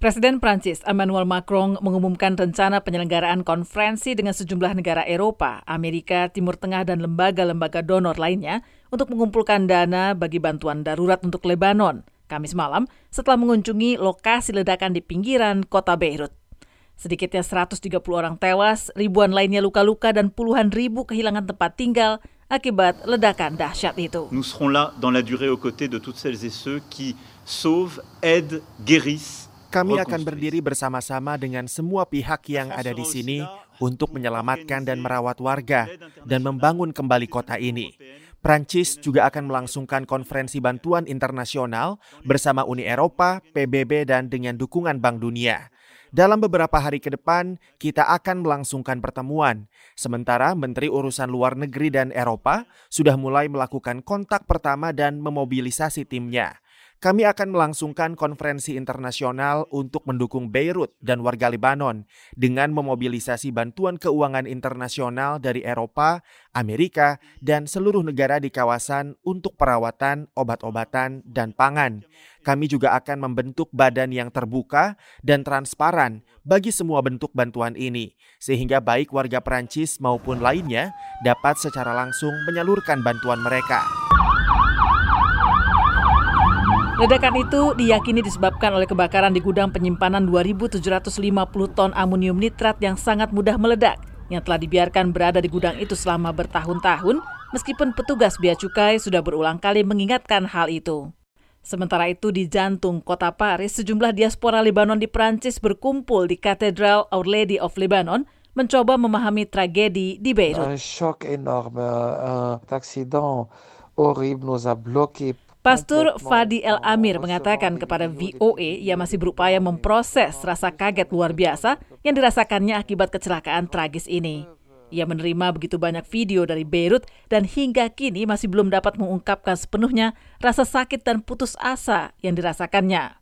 Presiden Prancis Emmanuel Macron mengumumkan rencana penyelenggaraan konferensi dengan sejumlah negara Eropa, Amerika, Timur Tengah, dan lembaga-lembaga donor lainnya untuk mengumpulkan dana bagi bantuan darurat untuk Lebanon, Kamis malam setelah mengunjungi lokasi ledakan di pinggiran kota Beirut. Sedikitnya 130 orang tewas, ribuan lainnya luka-luka, dan puluhan ribu kehilangan tempat tinggal akibat ledakan dahsyat itu. Nous serons là dans la durée aux côtés de toutes celles et ceux qui sauvent, aident, guérissent kami akan berdiri bersama-sama dengan semua pihak yang ada di sini untuk menyelamatkan dan merawat warga dan membangun kembali kota ini. Prancis juga akan melangsungkan konferensi bantuan internasional bersama Uni Eropa, PBB, dan dengan dukungan Bank Dunia. Dalam beberapa hari ke depan, kita akan melangsungkan pertemuan. Sementara Menteri Urusan Luar Negeri dan Eropa sudah mulai melakukan kontak pertama dan memobilisasi timnya kami akan melangsungkan konferensi internasional untuk mendukung Beirut dan warga Lebanon dengan memobilisasi bantuan keuangan internasional dari Eropa, Amerika, dan seluruh negara di kawasan untuk perawatan, obat-obatan, dan pangan. Kami juga akan membentuk badan yang terbuka dan transparan bagi semua bentuk bantuan ini, sehingga baik warga Perancis maupun lainnya dapat secara langsung menyalurkan bantuan mereka. Ledakan itu diyakini disebabkan oleh kebakaran di gudang penyimpanan 2.750 ton amonium nitrat yang sangat mudah meledak yang telah dibiarkan berada di gudang itu selama bertahun-tahun meskipun petugas bea cukai sudah berulang kali mengingatkan hal itu. Sementara itu di jantung kota Paris, sejumlah diaspora Lebanon di Prancis berkumpul di Katedral Our Lady of Lebanon mencoba memahami tragedi di Beirut. Un choc énorme, un accident horrible nous a bloqué Pastor Fadi El Amir mengatakan kepada VOA ia masih berupaya memproses rasa kaget luar biasa yang dirasakannya akibat kecelakaan tragis ini. Ia menerima begitu banyak video dari Beirut dan hingga kini masih belum dapat mengungkapkan sepenuhnya rasa sakit dan putus asa yang dirasakannya.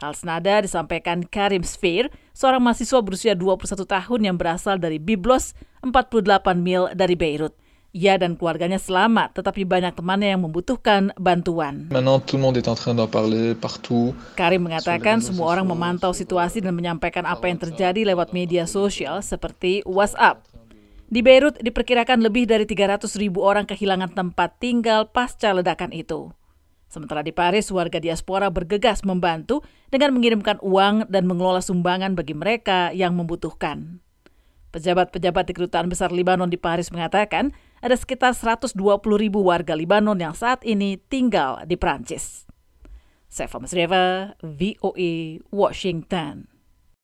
Hal senada disampaikan Karim Sfir, seorang mahasiswa berusia 21 tahun yang berasal dari Biblos, 48 mil dari Beirut. Ia dan keluarganya selamat, tetapi banyak temannya yang membutuhkan bantuan. Karim mengatakan semua orang memantau situasi dan menyampaikan apa yang terjadi lewat media sosial seperti WhatsApp. Di Beirut diperkirakan lebih dari 300 ribu orang kehilangan tempat tinggal pasca ledakan itu. Sementara di Paris, warga diaspora bergegas membantu dengan mengirimkan uang dan mengelola sumbangan bagi mereka yang membutuhkan. Pejabat-pejabat di Kedutaan Besar Libanon di Paris mengatakan ada sekitar 120 ribu warga Libanon yang saat ini tinggal di Prancis. Saya Masreva, VOA, Washington.